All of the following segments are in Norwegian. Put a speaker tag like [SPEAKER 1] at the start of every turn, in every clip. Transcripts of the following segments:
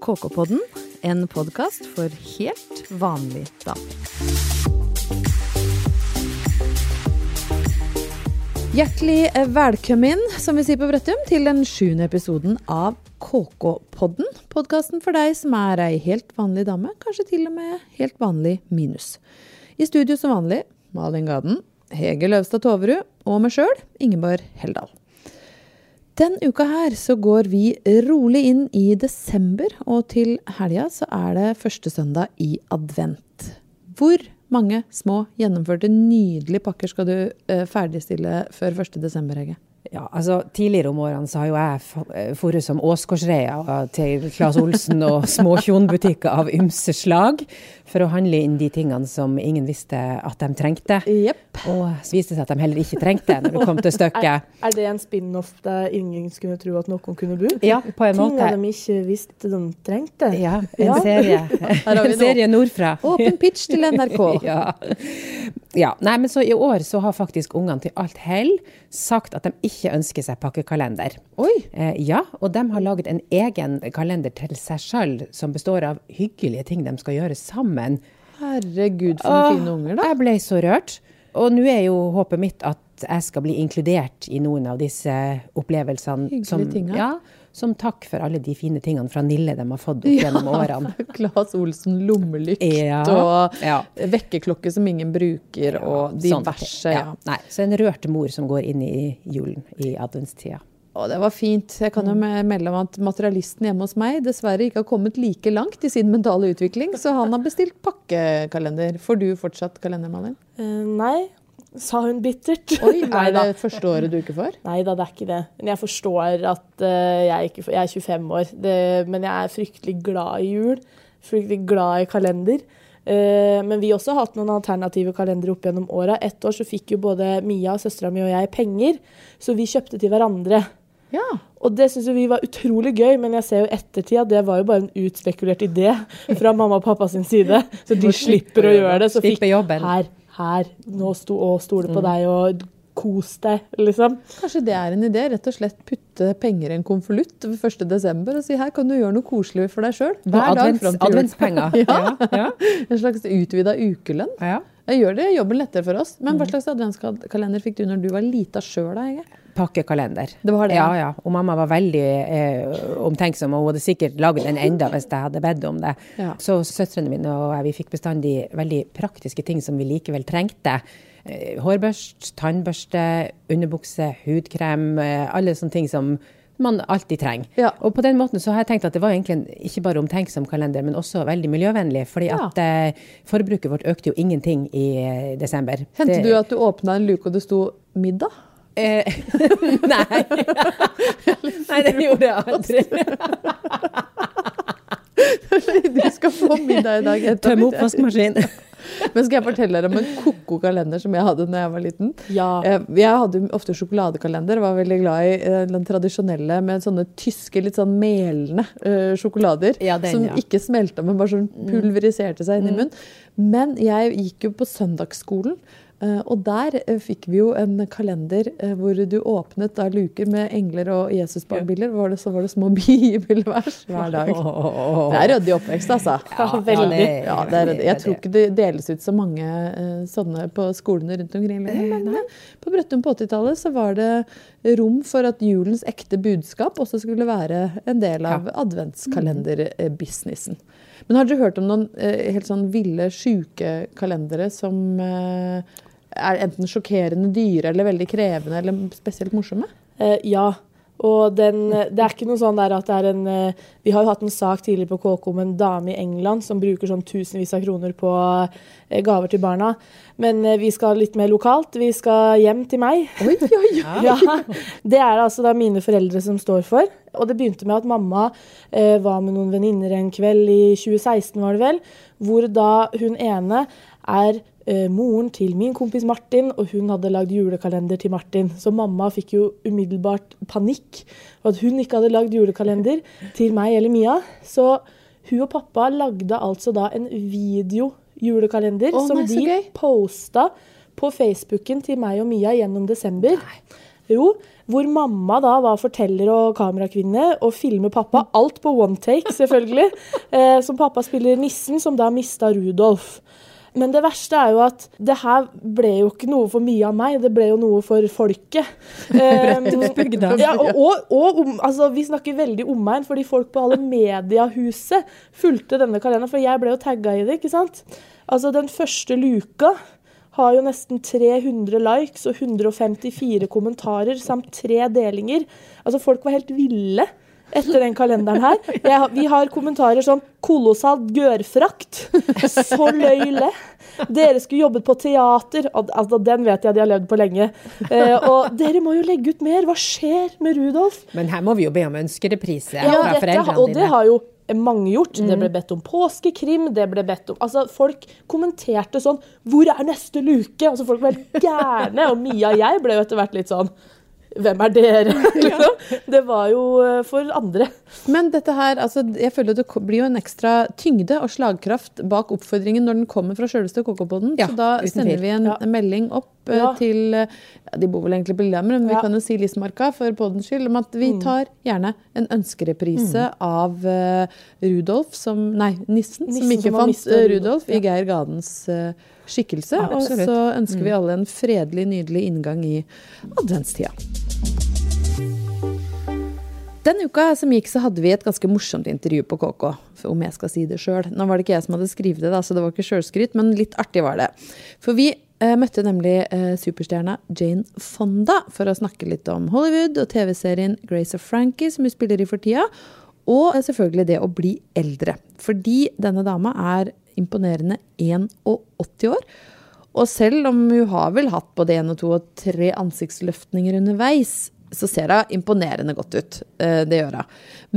[SPEAKER 1] KK-podden, en podkast for helt vanlig damer. Hjertelig velkommen, som vi sier på Brøttum, til den sjuende episoden av KK-podden. Podkasten for deg som er ei helt vanlig dame, kanskje til og med helt vanlig minus. I studio som vanlig Malin Gaden, Hege Løvstad Toverud og meg sjøl, Ingeborg Heldal. Den uka her så går vi rolig inn i desember, og til helga så er det første søndag i advent. Hvor mange små, gjennomførte, nydelige pakker skal du eh, ferdigstille før 1. desember, Hege?
[SPEAKER 2] Ja, altså Tidligere om årene så har jo jeg dratt som åsgårdsreia til Claes Olsen og små kjonbutikker av ymse slag for å handle inn de tingene som ingen visste at de trengte.
[SPEAKER 1] Yep.
[SPEAKER 2] Og så viste det seg at de heller ikke trengte når det kom til stykket.
[SPEAKER 3] Er, er det en spin-off der ingen skulle tro at noen kunne bo?
[SPEAKER 2] Ja, på en måte.
[SPEAKER 3] Ting de ikke visste de trengte?
[SPEAKER 2] Ja, en ja. serie. en serie nordfra.
[SPEAKER 1] Åpen pitch til NRK.
[SPEAKER 2] ja. ja. Nei, men så i år så har faktisk ungene til alt hell sagt at de ikke ønsker seg pakkekalender.
[SPEAKER 1] Oi!
[SPEAKER 2] Eh, ja, og de har laget en egen kalender til seg sjøl som består av hyggelige ting de skal gjøre sammen.
[SPEAKER 1] Herregud, for noen fine unger, da.
[SPEAKER 2] Jeg ble så rørt. Og nå er jo håpet mitt at jeg skal bli inkludert i noen av disse opplevelsene.
[SPEAKER 1] Hyggelige tinga.
[SPEAKER 2] Ja, som takk for alle de fine tingene fra Nille de har fått opp ja, gjennom årene.
[SPEAKER 1] Claes Olsen lommelykt ja, og ja. vekkerklokke som ingen bruker, og diverse.
[SPEAKER 2] Ja. Nei, så en rørt mor som går inn i julen i adventstida.
[SPEAKER 1] Å, det var fint. Jeg kan jo mm. melde om at materialisten hjemme hos meg dessverre ikke har kommet like langt i sin mentale utvikling, så han har bestilt pakkekalender. Får du fortsatt kalender, Malin?
[SPEAKER 3] Uh, nei, sa hun bittert.
[SPEAKER 1] Oi, Er det første året du ikke får?
[SPEAKER 3] Nei da, det er ikke det. Men jeg forstår at uh, jeg, ikke, jeg, er 25 år, det, men jeg er fryktelig glad i jul. Fryktelig glad i kalender. Uh, men vi også har hatt noen alternative kalendere opp gjennom åra. Ett år så fikk jo både Mia, søstera mi og jeg penger, så vi kjøpte til hverandre.
[SPEAKER 1] Ja.
[SPEAKER 3] Og det syns vi var utrolig gøy, men jeg ser jo ettertid at det var jo bare en utspekulert idé fra mamma og pappa sin side. Så de slipper å gjøre det. Så fikk her, her, nå sto og stole på mm. deg og kos deg, liksom.
[SPEAKER 1] Kanskje det er en idé? Rett og slett putte penger i en konvolutt 1.12. og si her kan du gjøre noe koselig for deg sjøl.
[SPEAKER 2] Hver dag
[SPEAKER 1] Adventspenger. ja. ja. En slags utvida ukelønn.
[SPEAKER 2] Ja.
[SPEAKER 1] Jeg gjør det jobben lettere for oss. Men hva mm. slags adventskalender fikk du når du var lita sjøl, da, Hege?
[SPEAKER 2] Pakkekalender.
[SPEAKER 1] Det var det?
[SPEAKER 2] Ja, ja. Og mamma var veldig eh, omtenksom, og hun hadde sikkert laget en enda hvis jeg hadde bedt om det.
[SPEAKER 1] Ja.
[SPEAKER 2] Så søstrene mine og jeg vi fikk bestandig veldig praktiske ting som vi likevel trengte. Eh, hårbørst, tannbørste, underbukse, hudkrem. Eh, alle sånne ting som man alltid trenger.
[SPEAKER 1] Ja.
[SPEAKER 2] Og på den måten så har jeg tenkt at det var egentlig ikke bare omtenksom kalender, men også veldig miljøvennlig. fordi ja. at eh, forbruket vårt økte jo ingenting i eh, desember.
[SPEAKER 1] Hendte det, du at du åpna en luke og det sto 'middag'?
[SPEAKER 2] Eh, nei. nei, det gjorde jeg aldri.
[SPEAKER 1] du skal få middag i dag.
[SPEAKER 2] Tømme oppvaskmaskinen.
[SPEAKER 1] Men skal jeg fortelle dere om en ko-ko kalender som jeg hadde da jeg var liten?
[SPEAKER 3] Ja.
[SPEAKER 1] Eh, jeg hadde ofte sjokoladekalender, var veldig glad i eh, den tradisjonelle med sånne tyske, litt sånn melende uh, sjokolader.
[SPEAKER 2] Ja, den,
[SPEAKER 1] som
[SPEAKER 2] ja.
[SPEAKER 1] ikke smelta, men bare sånn mm. pulveriserte seg inn i mm. munnen. Men jeg gikk jo på søndagsskolen. Uh, og der uh, fikk vi jo en kalender uh, hvor du åpnet da luker med engler og Jesusbarnbilder. Var så var det små bibelvers hver dag. Det er ryddig oppvekst, altså.
[SPEAKER 3] Ja, veldig.
[SPEAKER 1] Ja, det. Jeg tror ikke det deles ut så mange sånne på skolene rundt omkring. Men på Brøttum på 80-tallet så var det rom for at julens ekte budskap også skulle være en del av adventskalenderbusinessen. Men har dere hørt om noen helt sånn ville, sjuke kalendere som er enten sjokkerende dyre eller veldig krevende eller spesielt morsomme?
[SPEAKER 3] Eh, ja. Og den, det er ikke noe sånn der at det er en eh, Vi har jo hatt en sak tidligere på KK om en dame i England som bruker sånn tusenvis av kroner på eh, gaver til barna. Men eh, vi skal litt mer lokalt. Vi skal hjem til meg.
[SPEAKER 1] Oi, oi, oi.
[SPEAKER 3] ja, det er altså da mine foreldre som står for. Og det begynte med at mamma eh, var med noen venninner en kveld i 2016, var det vel, hvor da hun ene er moren til min kompis Martin, og hun hadde lagd julekalender til Martin. Så mamma fikk jo umiddelbart panikk for at hun ikke hadde lagd julekalender til meg eller Mia. Så hun og pappa lagde altså da en videojulekalender
[SPEAKER 1] oh,
[SPEAKER 3] som de posta på Facebooken til meg og Mia gjennom desember.
[SPEAKER 1] Nei.
[SPEAKER 3] Jo, hvor mamma da var forteller og kamerakvinne og filmer pappa. Alt på one take, selvfølgelig. Eh, som pappa spiller nissen, som da mista Rudolf. Men det verste er jo at det her ble jo ikke noe for mye av meg, det ble jo noe for folket.
[SPEAKER 2] Um,
[SPEAKER 3] ja, og, og, og om, altså, vi snakker veldig omegn, fordi folk på alle mediehuset fulgte denne kalenderen. For jeg ble jo tagga i det, ikke sant. Altså, den første luka har jo nesten 300 likes og 154 kommentarer samt tre delinger. Altså, folk var helt ville etter den kalenderen her. Jeg, vi har kommentarer som 'kolossalt gørfrakt', 'så løyle', 'dere skulle jobbet på teater'. Al- Altså, den vet jeg de har levd på lenge. Eh, og 'dere må jo legge ut mer', hva skjer med Rudolf?
[SPEAKER 2] Men her må vi jo be om ønskereprise
[SPEAKER 3] Ja,
[SPEAKER 2] fra
[SPEAKER 3] dette,
[SPEAKER 2] foreldrene
[SPEAKER 3] og det har jo mange gjort. Det ble bedt om påskekrim, det ble bedt om Altså, folk kommenterte sånn 'Hvor er neste luke?' Altså, folk var helt gærne. Og Mia og jeg ble jo etter hvert litt sånn Hvem er dere? liksom. Det var jo eh, for andre.
[SPEAKER 1] Men dette her, altså, jeg føler det blir jo en ekstra tyngde og slagkraft bak oppfordringen når den kommer fra sjølveste KK-podden.
[SPEAKER 2] Ja,
[SPEAKER 1] så da sender vi en
[SPEAKER 3] Ja.
[SPEAKER 1] melding opp eh,
[SPEAKER 3] Ja.
[SPEAKER 1] til eh, De bor vel egentlig på Lillehammer, men vi kan jo si Lismarka for poddens skyld. Om at vi tar gjerne en ønskereprise av uh, Rudolf som Nei, nissen, som ikke
[SPEAKER 3] som
[SPEAKER 1] fant
[SPEAKER 3] Rudolf,
[SPEAKER 1] Rudolf i Geir Gadens eh, skikkelse.
[SPEAKER 2] Ja,
[SPEAKER 1] og så ønsker vi alle en fredelig, nydelig inngang i adventstida. Denne uka som gikk, så hadde vi et ganske morsomt intervju på KK. Om jeg skal si det sjøl. Nå var det ikke jeg som hadde skrevet det, da, så det var ikke sjølskryt, men litt artig var det. For vi eh, møtte nemlig eh, superstjerna Jane Fonda for å snakke litt om Hollywood og TV-serien Grace of Frankie, som hun spiller i for tida. Og eh, selvfølgelig det å bli eldre. Fordi denne dama er imponerende 81 år. Og selv om hun har vel hatt både én og to og tre ansiktsløftninger underveis, så ser hun imponerende godt ut. Eh, Det gjør hun.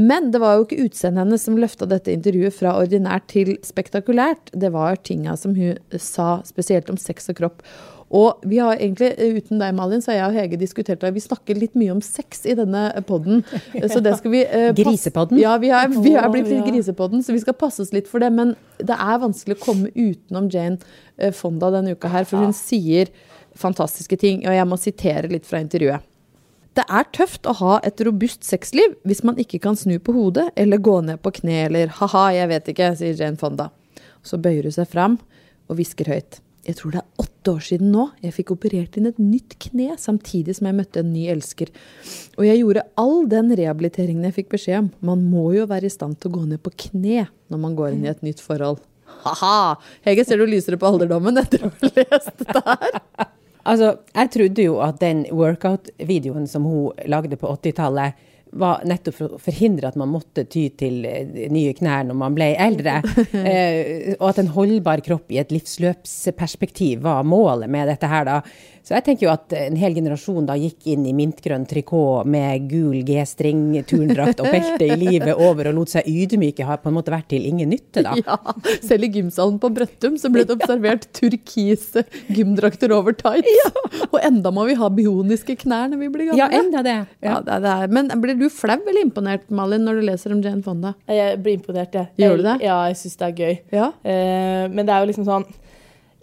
[SPEAKER 1] Men det var jo ikke utseendet hennes som løfta dette intervjuet fra ordinært til spektakulært. Det var tinga som hun sa, spesielt om sex og kropp. Og vi har egentlig, eh, uten deg Malin, så har jeg og Hege diskutert det. Vi snakker litt mye om sex i denne podden. Så det skal vi eh,
[SPEAKER 2] Grisepodden?
[SPEAKER 1] Ja, vi er, vi er blitt litt grisepodden, så vi skal passe oss litt for det. Men det er vanskelig å komme utenom Jane eh, Fonda denne uka her, for hun sier fantastiske ting. Og jeg må sitere litt fra intervjuet. Det er tøft å ha et robust sexliv hvis man ikke kan snu på hodet eller gå ned på kne eller ha-ha, jeg vet ikke, sier Jane Fonda. Så bøyer hun seg fram og hvisker høyt. Jeg tror det er åtte år siden nå jeg fikk operert inn et nytt kne samtidig som jeg møtte en ny elsker. Og jeg gjorde all den rehabiliteringen jeg fikk beskjed om. Man må jo være i stand til å gå ned på kne når man går inn i et nytt forhold. Ha-ha! Hege, ser du lysere på alderdommen etter å ha lest dette her?
[SPEAKER 2] Altså, jeg trodde jo at den workout-videoen som hun lagde på 80-tallet, var nettopp for å forhindre at man måtte ty til eh, nye knær når man ble eldre. Eh, og at en holdbar kropp i et livsløpsperspektiv var målet med dette her, da. Så jeg tenker jo at en hel generasjon da gikk inn i mintgrønn trikot med gul G-string, turndrakt og belte i livet over og lot seg ydmyke, har på en måte vært til ingen nytte, da.
[SPEAKER 1] Ja, selv i gymsalen på Brøttum så ble det observert turkise gymdrakter over tights. Og enda må vi ha bioniske knær når vi blir gamle.
[SPEAKER 2] Ja, enda det.
[SPEAKER 1] Ja, det er, det er. Men blir du flau eller imponert, Malin, når du leser om Jane Fonda?
[SPEAKER 3] Jeg blir imponert, jeg.
[SPEAKER 1] Gjør du det?
[SPEAKER 3] Ja, jeg syns det er gøy.
[SPEAKER 1] Ja.
[SPEAKER 3] Eh, men det er jo liksom sånn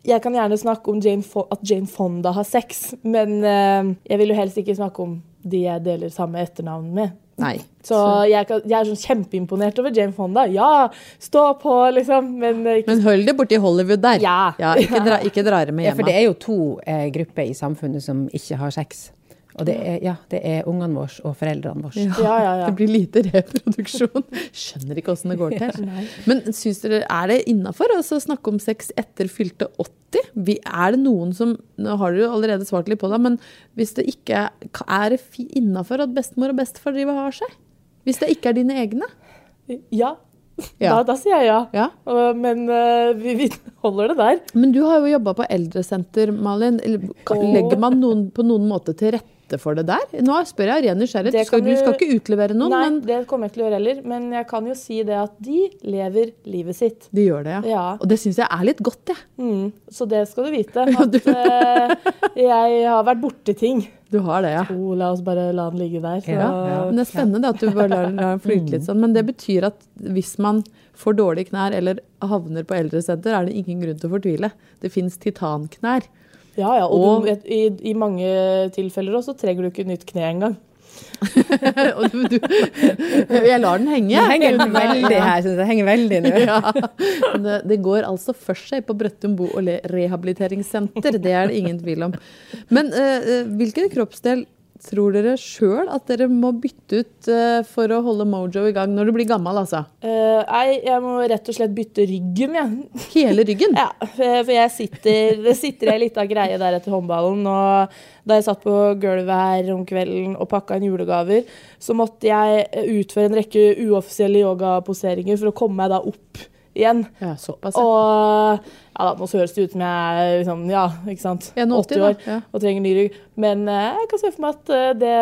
[SPEAKER 3] Jeg kan gjerne snakke om Jane at Jane Fonda har sex, men uh, jeg vil jo helst ikke snakke om de jeg deler samme etternavn med.
[SPEAKER 1] Nei.
[SPEAKER 3] Så jeg, kan, jeg er sånn kjempeimponert over Jane Fonda. Ja, stå på, liksom. Men eh, ikke
[SPEAKER 1] Men hold det borti Hollywood der.
[SPEAKER 3] Ja.
[SPEAKER 1] ikke, dra, ikke dra det med
[SPEAKER 2] Ja, for det er jo to eh, grupper i samfunnet som ikke har sex. Og det er, ja, det er ungene våre og foreldrene våre.
[SPEAKER 3] Ja, ja, ja.
[SPEAKER 1] Det blir lite reproduksjon. Skjønner ikke åssen det går til. Men syns dere, er det innafor å snakke om sex etter fylte 80? Vi, er det noen som Nå har dere allerede svart litt på det, men hvis det ikke er, innafor at bestemor og bestefar driver og har seg? Hvis det ikke er dine egne?
[SPEAKER 3] ja.
[SPEAKER 1] Ja.
[SPEAKER 3] Da, da sier jeg ja.
[SPEAKER 1] Ja.
[SPEAKER 3] Men uh, vi, vi holder det der.
[SPEAKER 1] Men du har jo jobba på eldresenter, Malin. Legger man noen, på noen måte til rette for det der? Nå spør jeg av ren nysgjerrighet. Du skal, du skal ikke utlevere noen,
[SPEAKER 3] Nei,
[SPEAKER 1] men
[SPEAKER 3] det kommer jeg ikke til å gjøre heller. Men jeg kan jo si det at de lever livet sitt.
[SPEAKER 1] de gjør det, ja.
[SPEAKER 3] Ja.
[SPEAKER 1] Og det syns jeg er litt godt, jeg.
[SPEAKER 3] Mm, så det skal du vite. At eh, jeg har vært borti ting.
[SPEAKER 1] Du har det, ja.
[SPEAKER 3] Oh, la oss bare la den ligge der. Så.
[SPEAKER 2] Ja, ja.
[SPEAKER 1] Men det er spennende at du bare lar, lar den flyte litt sånn. Men det betyr at hvis man får dårlige knær eller havner på eldresenter, er det ingen grunn til å fortvile. Det fins titanknær.
[SPEAKER 3] Ja, ja, og,
[SPEAKER 1] Og-
[SPEAKER 3] du, i, i mange tilfeller også trenger du ikke nytt kne engang.
[SPEAKER 1] Og du, du, jeg lar den henge.
[SPEAKER 2] Den henger veldig her, synes jeg. Henger veldig nå.
[SPEAKER 1] Ja. Det, det går altså for seg på Brøttum bo- og rehabiliteringssenter. Det er det ingen tvil om. Men eh, eh, hvilken kroppsdel tror dere sjøl at dere må bytte ut eh, for å holde mojo i gang når du blir gammel, altså?
[SPEAKER 3] Uh, nei, jeg må rett og slett bytte ryggen, jeg.
[SPEAKER 1] Hele ryggen?
[SPEAKER 3] Ja, for jeg sitter, det sitter ei lita greie der etter håndballen. Og da jeg satt på gulvet her om kvelden og pakka inn julegaver, så måtte jeg utføre en rekke uoffisielle yogaposeringer for å komme meg da opp igjen.
[SPEAKER 1] Ja, såpass. ja.
[SPEAKER 3] Og ja da, nå høres det ut som jeg er liksom, ja, ikke sant, 80 år
[SPEAKER 1] ja.
[SPEAKER 3] og trenger ny rygg. Men eh, jeg kan se for meg at eh, det,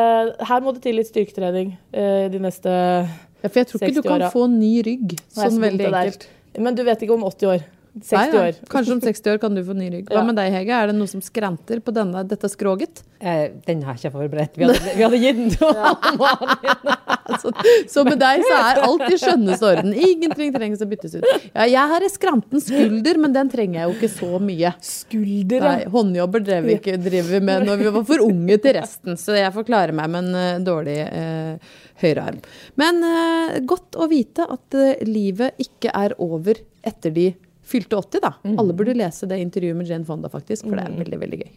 [SPEAKER 3] her må det til litt styrketrening eh, de neste
[SPEAKER 1] Ja, for jeg tror ikke du kan
[SPEAKER 3] åra.
[SPEAKER 1] få ny rygg sånn veldig enkelt.
[SPEAKER 3] Men du vet ikke om 80 år. 60
[SPEAKER 1] Nei, nei.
[SPEAKER 3] år.
[SPEAKER 1] Kanskje om 60 år kan du få ny rygg. Hva
[SPEAKER 3] Ja.
[SPEAKER 1] med deg, Hege? Er det noe som skrenter på denne, dette skroget?
[SPEAKER 2] Eh, Den har jeg ikke forberedt. Vi hadde, vi hadde gitt den til
[SPEAKER 1] Så, så med deg så er alt i skjønneste orden. Ingenting trengs å byttes ut. Ja, jeg har en skranten skulder, men den trenger jeg jo ikke så mye.
[SPEAKER 3] Skulder,
[SPEAKER 1] Nei, håndjobber drev vi ikke driver med når vi var for unge til resten, så jeg får klare meg med en eh, dårlig eh, høyrearm. Men eh, godt å vite at eh, livet ikke er over etter de fylte 80, da. Alle burde lese det intervjuet med Jane Fonda, faktisk, for det er veldig, veldig gøy.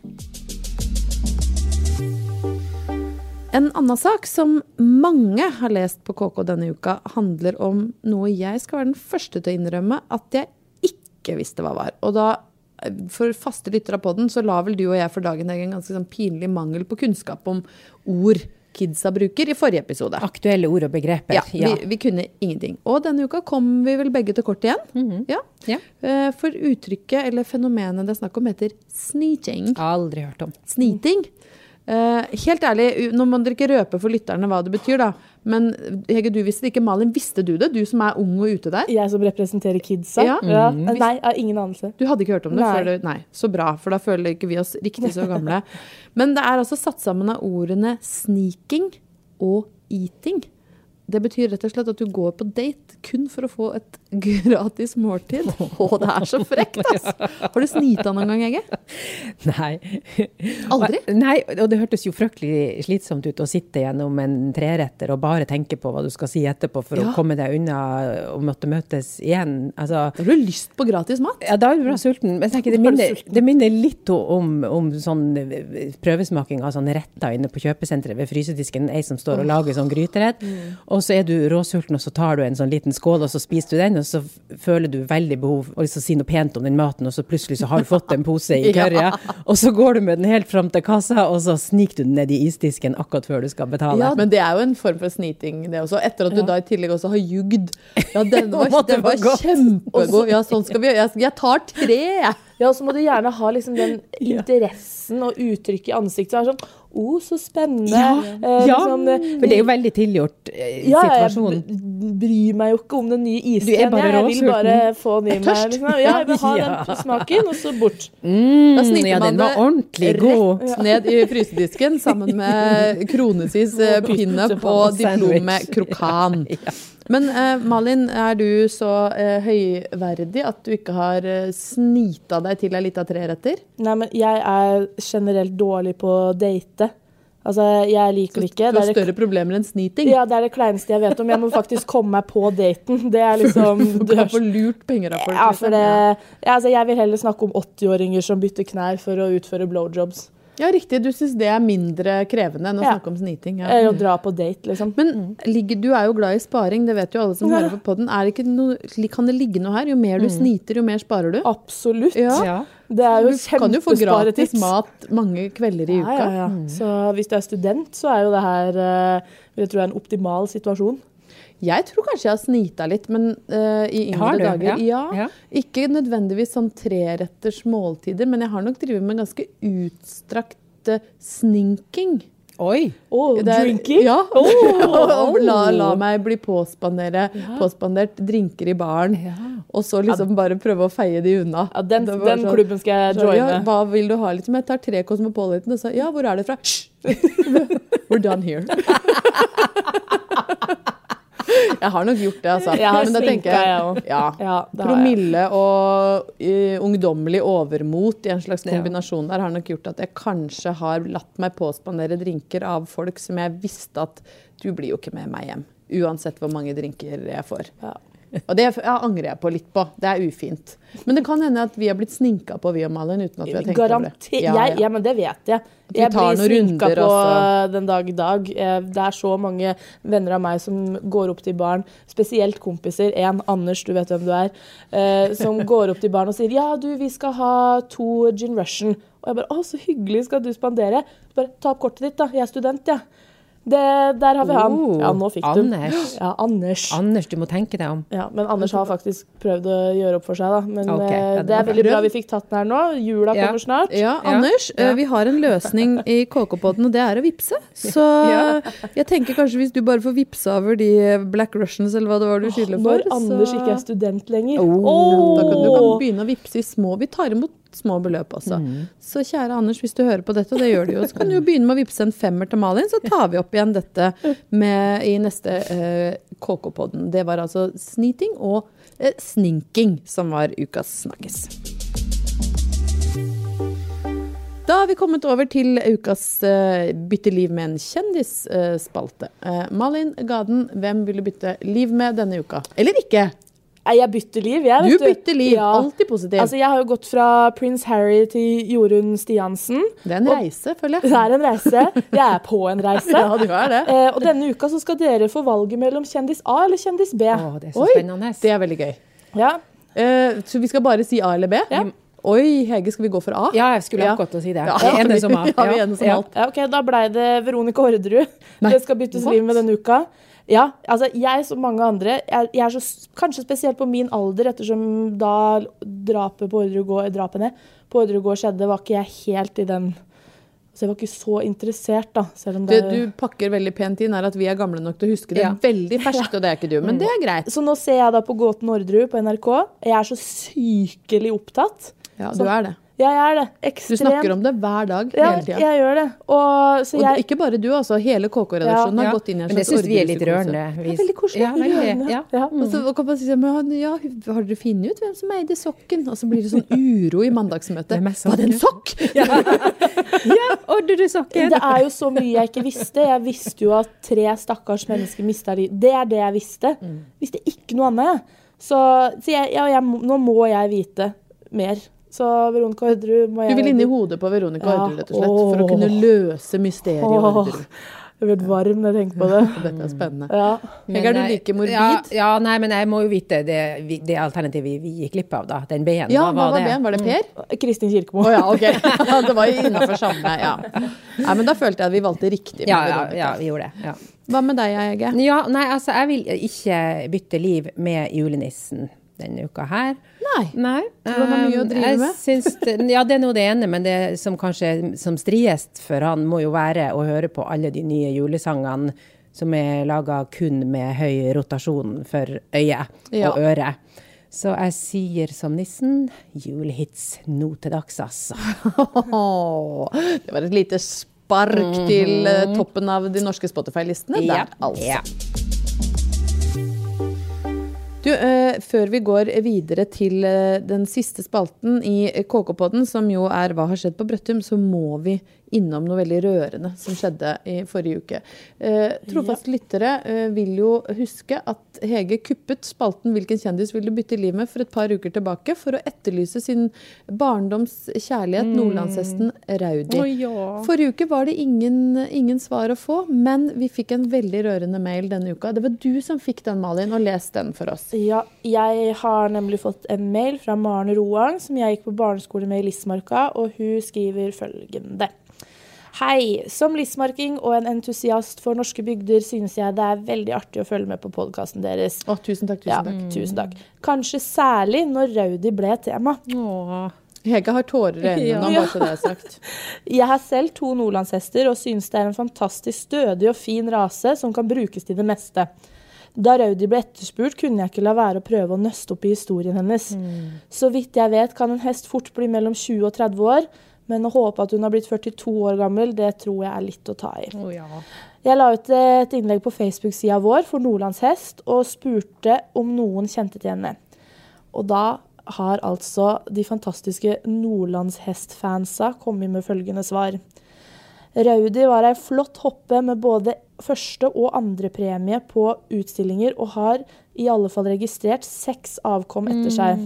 [SPEAKER 1] En annen sak som mange har lest på KK denne uka, handler om noe jeg skal være den første til å innrømme at jeg ikke visste hva var. Og da, for faste lyttere på den, så la vel du og jeg for dagen en ganske sånn pinlig mangel på kunnskap om ord kidsa bruker i forrige episode.
[SPEAKER 2] Aktuelle ord og begreper.
[SPEAKER 1] Ja, vi, vi kunne ingenting. Og denne uka kom vi vel begge til kort igjen. ja.
[SPEAKER 2] Ja.
[SPEAKER 1] Eh, For uttrykket eller fenomenet det er snakk om heter sniting.
[SPEAKER 2] Aldri hørt om.
[SPEAKER 1] Sniting. Eh, helt ærlig, nå må dere ikke røpe for lytterne hva det betyr, da. Men Hege, du visste det ikke. Malin, visste du det? Du som er ung og ute der.
[SPEAKER 3] Jeg som representerer kidsa?
[SPEAKER 1] Ja.
[SPEAKER 3] Nei, jeg har ingen anelse.
[SPEAKER 1] Du hadde ikke hørt om det
[SPEAKER 3] Nei.
[SPEAKER 1] før du Nei, så bra, for da føler ikke vi oss riktig så gamle. Men det er altså satt sammen av ordene sneaking og eating. Det betyr rett og slett at du går på date kun for å få et gratis måltid. Å, det er så frekt, altså! Har du snita noen gang, Hege?
[SPEAKER 2] Nei.
[SPEAKER 1] Aldri?
[SPEAKER 2] Nei, og det hørtes jo fryktelig slitsomt ut å sitte gjennom en treretter og bare tenke på hva du skal si etterpå for
[SPEAKER 1] Ja.
[SPEAKER 2] å komme deg unna og måtte møtes igjen. Altså,
[SPEAKER 1] Har du lyst på gratis mat?
[SPEAKER 2] ja, da er du bra sulten. Men tenker, det,
[SPEAKER 3] Da er
[SPEAKER 2] minner, det minner litt om, om sånn eh, prøvesmaking av sånne retter inne på kjøpesenteret ved frysedisken. Ei som står og lager sånn gryterett.
[SPEAKER 1] Mm.
[SPEAKER 2] Og så er du råsulten, og så tar du en sånn liten skål, og så spiser du den, og så føler du veldig behov for å si noe pent om den maten, og så plutselig så har du fått en pose i
[SPEAKER 1] Ja.
[SPEAKER 2] og så går du med den helt fram til kassa, og så sniker du den ned i isdisken akkurat før du skal betale.
[SPEAKER 1] Ja, men det er jo en form for sniting, det også. Etter at du da i tillegg også har jugd. Ja, den var, den var kjempegod. Ja, sånn skal vi gjøre. Jeg tar tre, jeg.
[SPEAKER 3] Ja, og så må du gjerne ha liksom den interessen og uttrykket i ansiktet. som er Sånn, Å, så spennende.
[SPEAKER 2] Ja,
[SPEAKER 3] Eh,
[SPEAKER 2] ja,
[SPEAKER 3] liksom, eh,
[SPEAKER 2] for det er jo veldig tilgjort eh,
[SPEAKER 3] ja,
[SPEAKER 2] situasjon.
[SPEAKER 3] jeg bryr meg jo ikke om den nye isen. Jeg, jeg vil bare få den i meg. Liksom. Ja, jeg vil ha
[SPEAKER 2] Ja.
[SPEAKER 3] den smaken, og så bort.
[SPEAKER 2] Mm,
[SPEAKER 1] Da sniker
[SPEAKER 2] ja,
[SPEAKER 1] man
[SPEAKER 2] den var ordentlig god.
[SPEAKER 1] Rett ned i frysedisken sammen med kronesis eh, pinup og diplom med krokan. Men eh, Malin, er du så eh, høyverdig at du ikke har eh, snita deg til ei lita treretter?
[SPEAKER 3] Nei, men jeg er generelt dårlig på å date. Altså, jeg liker det ikke.
[SPEAKER 1] Du har
[SPEAKER 3] det,
[SPEAKER 1] større problemer enn sniting?
[SPEAKER 3] ja, det er det kleineste jeg vet om. Jeg må faktisk komme meg på daten. Det er liksom
[SPEAKER 1] Du har fått lurt penger av folk?
[SPEAKER 3] Ja,
[SPEAKER 1] liksom.
[SPEAKER 3] for det, ja, altså, jeg vil heller snakke om 80-åringer som bytter knær for å utføre blowjobs.
[SPEAKER 1] Ja, riktig. Du syns det er mindre krevende enn å
[SPEAKER 3] Ja.
[SPEAKER 1] snakke om sniting? Ja.
[SPEAKER 3] Eller å dra på date, liksom.
[SPEAKER 1] Men ligger, du er jo glad i sparing, det vet jo alle som
[SPEAKER 3] Ja.
[SPEAKER 1] hører på podden. Kan det ligge noe her? Jo mer du sniter, jo mer sparer du?
[SPEAKER 3] Absolutt.
[SPEAKER 1] Ja.
[SPEAKER 2] Ja.
[SPEAKER 3] Det er jo
[SPEAKER 1] Du kan jo få gratis mat mange kvelder i
[SPEAKER 3] Ja,
[SPEAKER 1] uka.
[SPEAKER 3] ja, ja. Så hvis du er student, så er jo det her eh, vil jeg tro er en optimal situasjon.
[SPEAKER 1] Jeg tror kanskje jeg har snita litt, men uh, i yngre
[SPEAKER 2] du?
[SPEAKER 1] dager.
[SPEAKER 2] Ja.
[SPEAKER 1] Ja.
[SPEAKER 2] Ja.
[SPEAKER 1] Ikke nødvendigvis sånn treretters måltider, men jeg har nok drevet med ganske utstrakt uh, sninking.
[SPEAKER 2] Oi!
[SPEAKER 3] Oh,
[SPEAKER 1] Det er-
[SPEAKER 3] drinking?
[SPEAKER 1] Ja.
[SPEAKER 3] Oh.
[SPEAKER 1] Og la, la meg bli påspandere, påspandert drinker i baren, og så liksom bare prøve å feie de unna.
[SPEAKER 3] Den, den
[SPEAKER 1] sånn-
[SPEAKER 3] klubben skal jeg joine.
[SPEAKER 1] hva vil du ha? Liksom, jeg tar tre Cosmopolitan og så ja, hvor er det fra? We're done here. Jeg har nok gjort det, altså.
[SPEAKER 3] Jeg har
[SPEAKER 1] Men
[SPEAKER 3] sminka, jeg òg.
[SPEAKER 1] Ja.
[SPEAKER 3] Ja, har jeg.
[SPEAKER 1] Promille og uh, ungdommelig overmot i en slags kombinasjon der har nok gjort at jeg kanskje har latt meg påspandere drinker av folk som jeg visste at du blir jo ikke med meg hjem. Uansett hvor mange drinker jeg får.
[SPEAKER 3] Ja.
[SPEAKER 1] Og det angrer jeg på litt på. Det er ufint. Men det kan hende at vi har blitt sninka på, vi og Malin, uten at vi har tenkt over det.
[SPEAKER 3] Ja, Jeg, ja, men det vet jeg. Jeg blir sninka
[SPEAKER 1] runder
[SPEAKER 3] på
[SPEAKER 1] også.
[SPEAKER 3] den dag i dag. Eh, Det er så mange venner av meg som går opp til barn, spesielt kompiser, en Anders, du vet hvem du er, eh, som går opp til barn og sier ja, du, vi skal ha to gin russian. Og jeg bare å, så hyggelig, skal du spandere? Bare ta opp kortet ditt, da. Jeg er student, jeg. Ja. Det, der har vi han.
[SPEAKER 2] Oh,
[SPEAKER 3] Ja, nå fikk du.
[SPEAKER 2] Anders.
[SPEAKER 3] Ja, Anders.
[SPEAKER 2] Anders, du må tenke deg om.
[SPEAKER 3] Ja, men Anders har faktisk prøvd å gjøre opp for seg, da. Men
[SPEAKER 2] Ok,
[SPEAKER 3] eh,
[SPEAKER 2] ja, det
[SPEAKER 3] det er veldig
[SPEAKER 1] bra.
[SPEAKER 3] vi fikk tatt den her nå. Jula
[SPEAKER 2] Ja.
[SPEAKER 3] kommer snart.
[SPEAKER 1] Ja. Anders, eh,
[SPEAKER 2] Ja.
[SPEAKER 1] vi har en løsning i KK-podden, og det er å vippse. Så
[SPEAKER 2] Ja.
[SPEAKER 1] jeg tenker kanskje hvis du bare får vippse over de Black Russians, eller hva det var du skylder for,
[SPEAKER 3] Når Anders ikke er student lenger.
[SPEAKER 2] Oh.
[SPEAKER 1] Da kan du kan begynne å vippse i små. Vi tar imot små beløp også.
[SPEAKER 2] Mm.
[SPEAKER 1] Så kjære Anders, hvis du hører på dette, og det gjør du jo, så kan du jo begynne med å vippse en femmer til Malin, så tar vi opp igjen dette med, i neste eh, KK-podden. Det var altså sniting og eh, sninking som var ukas snakkes. Da har vi kommet over til ukas uh, bytte liv med en kjendisspalte. Uh, Malin Gaden, hvem vil du bytte liv med denne uka? Eller ikke?
[SPEAKER 3] Jeg bytter liv, jeg.
[SPEAKER 1] Du bytter liv.
[SPEAKER 3] Ja.
[SPEAKER 1] Alltid positiv.
[SPEAKER 3] Altså, jeg har jo gått fra prins Harry til Jorunn Stiansen.
[SPEAKER 1] det er en reise, føler jeg.
[SPEAKER 3] Det er en reise. Jeg er på en reise.
[SPEAKER 1] Ja, du er det.
[SPEAKER 3] Eh, og denne uka så skal dere få valget mellom kjendis A eller kjendis B.
[SPEAKER 2] Å, det er så
[SPEAKER 1] Oi,
[SPEAKER 2] spennende.
[SPEAKER 1] det er veldig gøy.
[SPEAKER 3] Ja.
[SPEAKER 1] Eh, så vi skal bare si A eller B?
[SPEAKER 3] Ja.
[SPEAKER 1] Oi, Hege, skal vi gå for A?
[SPEAKER 2] Ja, jeg skulle
[SPEAKER 1] Ja.
[SPEAKER 2] akkurat å si det.
[SPEAKER 1] Ja,
[SPEAKER 2] Vi er enige som A.
[SPEAKER 1] Ja, vi er enige som alt.
[SPEAKER 3] ja, ok, Da blei det Veronica Orderud. Det skal byttes
[SPEAKER 1] what?
[SPEAKER 3] liv med denne uka. Ja, altså jeg som mange andre, jeg, jeg er så, kanskje spesielt på min alder, ettersom da drapet på Orderud gård, drapene på skjedde, var ikke jeg helt i den Så jeg var ikke så interessert, da. Selv om
[SPEAKER 1] Det
[SPEAKER 3] det,
[SPEAKER 1] du pakker veldig pent inn, er at vi er gamle nok til å huske det
[SPEAKER 2] Ja.
[SPEAKER 1] veldig ferskt, og det er ikke du. Men det er greit.
[SPEAKER 3] Så nå ser jeg da på Gåten Orderud på NRK. Jeg er så sykelig opptatt.
[SPEAKER 1] Ja,
[SPEAKER 3] Så-
[SPEAKER 1] du er det.
[SPEAKER 3] Ja, jeg er det.
[SPEAKER 1] Du snakker om det hver dag,
[SPEAKER 3] ja,
[SPEAKER 1] hele tida.
[SPEAKER 3] jeg gjør det. Og, så
[SPEAKER 1] Og
[SPEAKER 3] jeg,
[SPEAKER 1] ikke bare du, altså. Hele KK-redaksjonen
[SPEAKER 3] Ja,
[SPEAKER 1] har gått inn i en
[SPEAKER 2] Men det
[SPEAKER 1] slags
[SPEAKER 2] syns vi er litt rørende. Vi-
[SPEAKER 1] er veldig koselig.
[SPEAKER 2] Ja.
[SPEAKER 3] Rørende.
[SPEAKER 2] Ja.
[SPEAKER 3] Mm.
[SPEAKER 1] Og så kan man si men ja, har dere funnet ut hvem som eide sokken? Og så blir det sånn uro i mandagsmøtet. Var det en sokk?
[SPEAKER 2] Ja, ordner du sokken?
[SPEAKER 3] Det er jo så mye jeg ikke visste. Jeg visste jo at tre stakkars mennesker mista livet. Det er det jeg visste. Visste ikke noe annet. Så, så jeg, ja, jeg, nå må jeg vite mer. Så Veronica Orderud må
[SPEAKER 1] Du vil inn i hodet på Veronica
[SPEAKER 3] Ja.
[SPEAKER 1] Orderud, rett og slett, for å kunne løse mysteriet
[SPEAKER 3] Åh.
[SPEAKER 1] Orderud.
[SPEAKER 3] Jeg blir varm når jeg tenker på det.
[SPEAKER 1] Dette er spennende.
[SPEAKER 3] Ja.
[SPEAKER 1] Men, er du like morbid?
[SPEAKER 2] Ja, ja, nei, men jeg må jo vite det, det alternativet vi, vi gikk glipp av, da. Den B-en.
[SPEAKER 1] Ja, hva var det? Var det Per?
[SPEAKER 3] Kristin Kirkemo.
[SPEAKER 1] Å ja, ok. Det var jo innafor samme, ja. Nei, men da følte jeg at vi valgte riktig. med
[SPEAKER 2] Ja, ja, ja, vi gjorde det. Ja.
[SPEAKER 1] Hva med deg, Hege?
[SPEAKER 2] ja, nei, altså, jeg vil ikke bytte liv med julenissen denne uka her.
[SPEAKER 1] Nei.
[SPEAKER 2] Nei.
[SPEAKER 1] Det var mye å
[SPEAKER 2] um,
[SPEAKER 1] drive med?
[SPEAKER 2] Syns ja, det er nå det ene, men det som kanskje som striest for han, må jo være å høre på alle de nye julesangene som er laga kun med høy rotasjon for øye
[SPEAKER 1] Ja.
[SPEAKER 2] og øre. Så jeg sier som nissen julehits nå til dags, altså.
[SPEAKER 1] Det var et lite spark til eh, toppen av de norske Spotify-listene. Der, altså.
[SPEAKER 2] Ja.
[SPEAKER 1] Du, eh, før vi går videre til eh, den siste spalten i KK-podden, som jo er Hva har skjedd på Brøttum, så må vi innom noe veldig rørende som skjedde i forrige uke. Eh, trofast lyttere eh, vil jo huske at Hege kuppet spalten 'Hvilken kjendis vil du bytte liv med?' for et par uker tilbake, for å etterlyse sin barndoms kjærlighet, nordlandshesten Raudi.
[SPEAKER 2] Oh, ja.
[SPEAKER 1] Forrige uke var det ingen, ingen svar å få, men vi fikk en veldig rørende mail denne uka. Det var du som fikk den, Malin, og les den for oss.
[SPEAKER 3] Ja, jeg har nemlig fått en mail fra Maren Roang, som jeg gikk på barneskole med i Lismarka, og hun skriver følgende. Hei. Som listmarking og en entusiast for norske bygder synes jeg det er veldig artig å følge med på podkasten deres.
[SPEAKER 1] Å, tusen takk, tusen
[SPEAKER 3] Ja,
[SPEAKER 1] takk.
[SPEAKER 3] tusen takk. Kanskje særlig når Raudi ble tema.
[SPEAKER 2] Åh.
[SPEAKER 1] Hege har tårer i øynene
[SPEAKER 2] Ja.
[SPEAKER 1] nå, bare så det er sagt.
[SPEAKER 3] Jeg har selv to nordlandshester og synes det er en fantastisk stødig og fin rase som kan brukes til det meste. Da Raudi ble etterspurt, kunne jeg ikke la være å prøve å nøste opp i historien hennes. Så vidt jeg vet, kan en hest fort bli mellom 20 og 30 år, Men å håpe at hun har blitt 42 år gammel, det tror jeg er litt å ta i.
[SPEAKER 2] Oh, ja.
[SPEAKER 3] Jeg la ut et innlegg på Facebook-sida vår for Nordlands hest og spurte om noen kjente til henne. Og da har altså de fantastiske nordlandshestfansa kommet med følgende svar. Raudi var ei flott hoppe med både første- og andrepremie på utstillinger, og har i alle fall registrert seks avkom etter seg.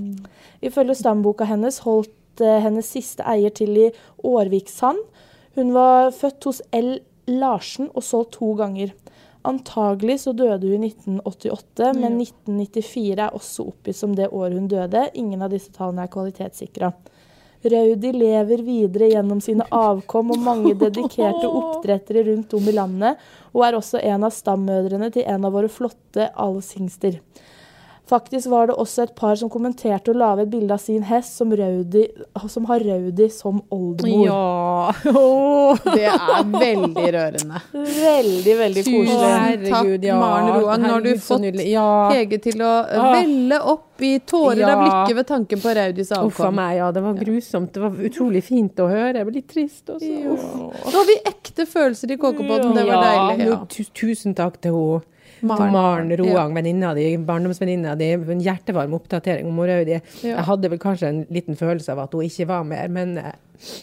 [SPEAKER 3] Ifølge stamboka hennes holdt eh, hennes siste eier til i Årvikshand. Hun var født hos L. Larsen og solgt to ganger. Antagelig så døde hun i 1988, men 1994 er også oppgitt som det året hun døde. Ingen av disse tallene er kvalitetssikra. Raudi lever videre gjennom sine avkom og mange dedikerte oppdrettere rundt om i landet, og er også en av stammødrene til en av våre flotte alvshingster. Faktisk var det også et par som kommenterte og la ved et bilde av sin hest som, Raudi, som har Raudi som oldemor.
[SPEAKER 2] Ja.
[SPEAKER 1] Det er veldig rørende.
[SPEAKER 3] Veldig, veldig
[SPEAKER 1] Tusen
[SPEAKER 3] koselig.
[SPEAKER 1] takk, Maren Roan. Nå har du
[SPEAKER 2] Herregud,
[SPEAKER 1] fått.
[SPEAKER 2] Ja.
[SPEAKER 1] Hege til å
[SPEAKER 2] Ah.
[SPEAKER 1] velle opp i tårer av
[SPEAKER 2] Ja.
[SPEAKER 1] lykke ved tanken på Raudis
[SPEAKER 2] Uff a
[SPEAKER 1] avkom.
[SPEAKER 2] meg, ja. Det var grusomt. Det var utrolig fint å høre. Jeg ble litt trist også.
[SPEAKER 1] Nå har vi ekte følelser i Kåkepodden. Det var deilig. Ja.
[SPEAKER 2] Tusen takk til henne.
[SPEAKER 1] Maren.
[SPEAKER 2] Maren Roang, Ja. Venninna di, barndomsvenninna di. En hjertevarm oppdatering om Raudi.
[SPEAKER 1] Ja.
[SPEAKER 2] Jeg hadde vel kanskje en liten følelse av at hun ikke var mer, men eh,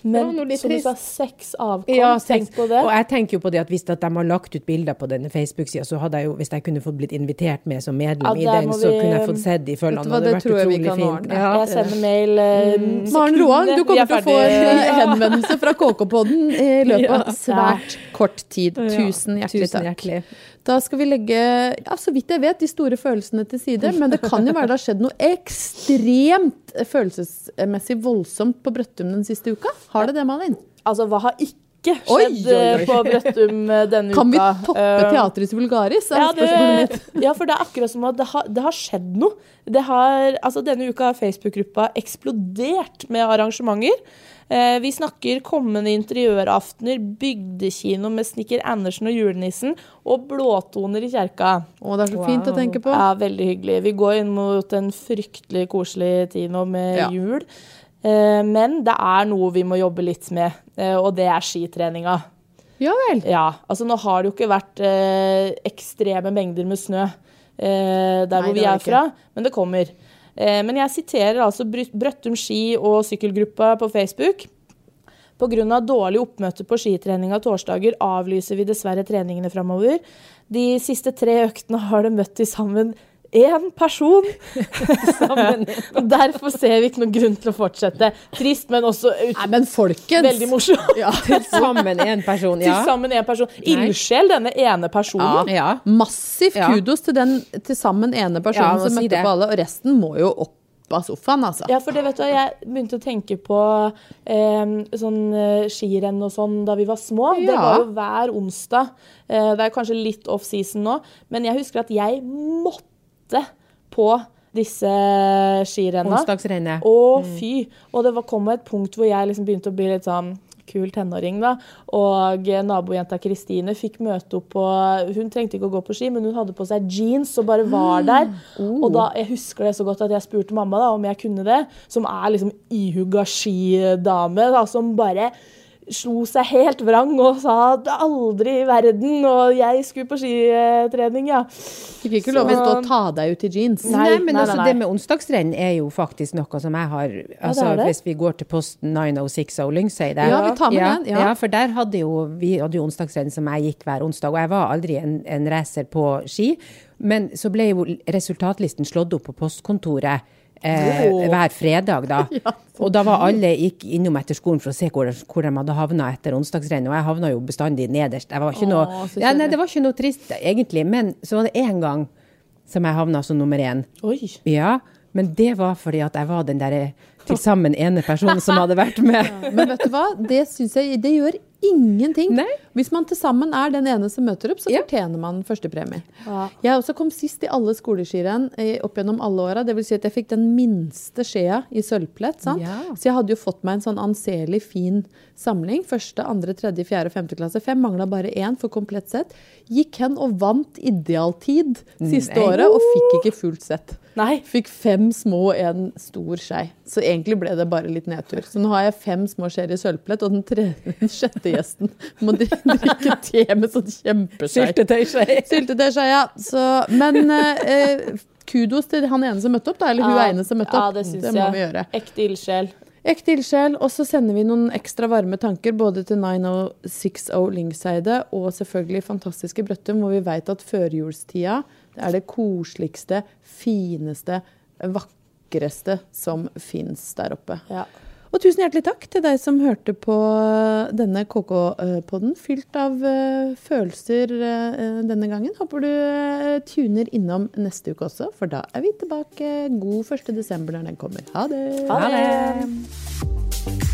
[SPEAKER 3] Men
[SPEAKER 2] var
[SPEAKER 3] som du sa, seks avkom.
[SPEAKER 2] ja,
[SPEAKER 3] Tenk på det.
[SPEAKER 2] Og jeg tenker jo på det at hvis at de har lagt ut bilder på denne Facebook-sida, så hadde jeg jo, hvis jeg kunne fått blitt invitert med som medlem
[SPEAKER 3] Ja,
[SPEAKER 2] i den,
[SPEAKER 3] må
[SPEAKER 2] så
[SPEAKER 3] vi-
[SPEAKER 2] kunne jeg fått sett de følgene. Det hadde vært utrolig fint. Ja.
[SPEAKER 3] Jeg sender mail eh,
[SPEAKER 1] Maren Roan, du kommer
[SPEAKER 3] er
[SPEAKER 1] til å få en henvendelse fra KK-podden i løpet av
[SPEAKER 2] Ja.
[SPEAKER 1] svært kort tid. Tusen hjertelig
[SPEAKER 2] Tusen
[SPEAKER 1] takk.
[SPEAKER 2] hjertelig.
[SPEAKER 1] Da skal vi legge, ja, så vidt jeg vet, de store følelsene til side. Men det kan jo være det har skjedd noe ekstremt følelsesmessig voldsomt på Brøttum den siste uka. Har det det, Malin?
[SPEAKER 3] Altså, hva har ikke skjedd
[SPEAKER 1] oi, oi.
[SPEAKER 3] oi. på Brøttum denne uka.
[SPEAKER 1] Kan vi toppe
[SPEAKER 3] teatret
[SPEAKER 1] i vulgaris?
[SPEAKER 3] Ja, det, ja, for det er akkurat som at det har, det har skjedd noe. Det har, altså Denne uka har Facebook-gruppa eksplodert med arrangementer. Eh, vi snakker kommende interiøraftener, bygdekino med Snikker Andersen og julenissen, og blåtoner i kjerka.
[SPEAKER 1] Å, det er så fint å tenke på.
[SPEAKER 3] Ja, Veldig hyggelig. Vi går inn mot en fryktelig koselig tid nå med
[SPEAKER 1] Ja.
[SPEAKER 3] jul. Eh, men det er noe vi må jobbe litt med, eh, og det er skitreninga.
[SPEAKER 1] Ja vel.
[SPEAKER 3] Ja, altså nå har det jo ikke vært ekstreme mengder med snø eh, der
[SPEAKER 1] Nei,
[SPEAKER 3] hvor vi er
[SPEAKER 1] ikke.
[SPEAKER 3] fra, men det kommer. Eh, men jeg siterer altså Brøttum ski og sykkelgruppa på Facebook. Pga. dårlig oppmøte på skitreninga torsdager avlyser vi dessverre treningene framover. De siste tre øktene har det møtt til sammen én person. Derfor ser vi ikke noen grunn til å fortsette. Trist, men også ut
[SPEAKER 1] Nei, men folkens.
[SPEAKER 3] veldig morsomt.
[SPEAKER 1] Ja.
[SPEAKER 2] Til sammen én person,
[SPEAKER 3] Til sammen én person. Ildsjel, denne ene personen.
[SPEAKER 2] ja.
[SPEAKER 1] Massiv
[SPEAKER 2] Ja.
[SPEAKER 1] kudos til den til sammen ene personen som møtte
[SPEAKER 2] det.
[SPEAKER 1] på alle, og resten må jo opp av sofaen, altså.
[SPEAKER 3] Ja, for det vet du, jeg begynte å tenke på eh, sånn eh, skirenn og sånn da vi var små. Det var jo hver onsdag. Eh, det er kanskje litt off-season nå, men jeg husker at jeg måtte på disse skirenna.
[SPEAKER 2] Onsdagsrennet.
[SPEAKER 3] Å, fy! Og det var, kom et punkt hvor jeg liksom begynte å bli litt sånn kul tenåring, da. Og eh, nabojenta Kristine fikk møte opp på Hun trengte ikke å gå på ski, men hun hadde på seg jeans og bare var der. Og da, Jeg husker det så godt at jeg spurte mamma da om jeg kunne det, som er liksom ihugga skidame, da, som bare slo seg helt vrang og sa at aldri i verden, og jeg skulle på skitrening, ja.
[SPEAKER 1] Fikk ikke lov til å og ta deg ut i jeans.
[SPEAKER 3] Nei,
[SPEAKER 2] Nei, men
[SPEAKER 3] nei,
[SPEAKER 2] altså,
[SPEAKER 3] nei,
[SPEAKER 2] det med onsdagsrenn er jo faktisk noe som jeg har altså,
[SPEAKER 3] ja, det.
[SPEAKER 2] Hvis vi går til posten 906 av Lyngseide
[SPEAKER 1] Ja, vi tar med
[SPEAKER 2] ja,
[SPEAKER 1] den, ja.
[SPEAKER 2] Ja. for der hadde jo vi hadde jo onsdagsrenn som jeg gikk hver onsdag, og jeg var aldri en, en racer på ski. Men så ble jo resultatlisten slått opp på postkontoret. Eh, hver fredag, da. og da var alle gikk innom etter skolen for å se hvor, hvor de hadde havna etter onsdagsrenn. Og jeg havna jo bestandig nederst. Var ikke noe, ja, nei, det var ikke noe trist, egentlig. Men så var det én gang som jeg havna som nummer én. Ja, men det var fordi at jeg var den der til sammen ene personen som hadde vært med.
[SPEAKER 1] Men vet du hva? Det syns jeg det gjør ingenting.
[SPEAKER 2] Nei.
[SPEAKER 1] Hvis man til sammen er den ene som møter opp, så
[SPEAKER 2] Ja.
[SPEAKER 1] fortjener man førstepremie.
[SPEAKER 3] Ja.
[SPEAKER 1] Jeg også kom sist i alle skoleskirenn opp gjennom alle åra. Det vil si at jeg fikk den minste skjea i sølvplett. sant?
[SPEAKER 2] Ja.
[SPEAKER 1] Så jeg hadde jo fått meg en sånn anselig fin samling. Første, andre, tredje, fjerde og femte klasse. Fem mangla bare én for komplett sett. Gikk hen og vant idealtid siste
[SPEAKER 2] Nei.
[SPEAKER 1] året, og fikk ikke fullt sett.
[SPEAKER 3] Nei.
[SPEAKER 1] Fikk fem små og en stor skei. Så egentlig ble det bare litt nedtur. Så nå har jeg fem små skjeer i sølvplett, og den, tredje, den sjette gjesten må drikke te med sånn kjempeskei.
[SPEAKER 2] Syltetøyskje.
[SPEAKER 1] Syltetøyskei, ja. Så, men eh, kudos til han ene som møtte opp, da. Eller hun
[SPEAKER 3] Ja,
[SPEAKER 1] ene som møtte opp.
[SPEAKER 3] ja, det syns
[SPEAKER 1] må
[SPEAKER 3] jeg.
[SPEAKER 1] vi gjøre.
[SPEAKER 3] Ekte ildsjel.
[SPEAKER 1] Ekte ildsjel. Og så sender vi noen ekstra varme tanker både til 9060 Lyngseide og selvfølgelig fantastiske Brøttum, hvor vi vet at førjulstida det er det koseligste, fineste, vakreste som fins der oppe.
[SPEAKER 3] Ja.
[SPEAKER 1] Og tusen hjertelig takk til deg som hørte på denne KK-podden, fylt av eh, følelser eh, denne gangen. Håper du eh, tuner innom neste uke også, for da er vi tilbake god 1. desember når den kommer. Ha det!
[SPEAKER 3] Ha det.
[SPEAKER 2] det.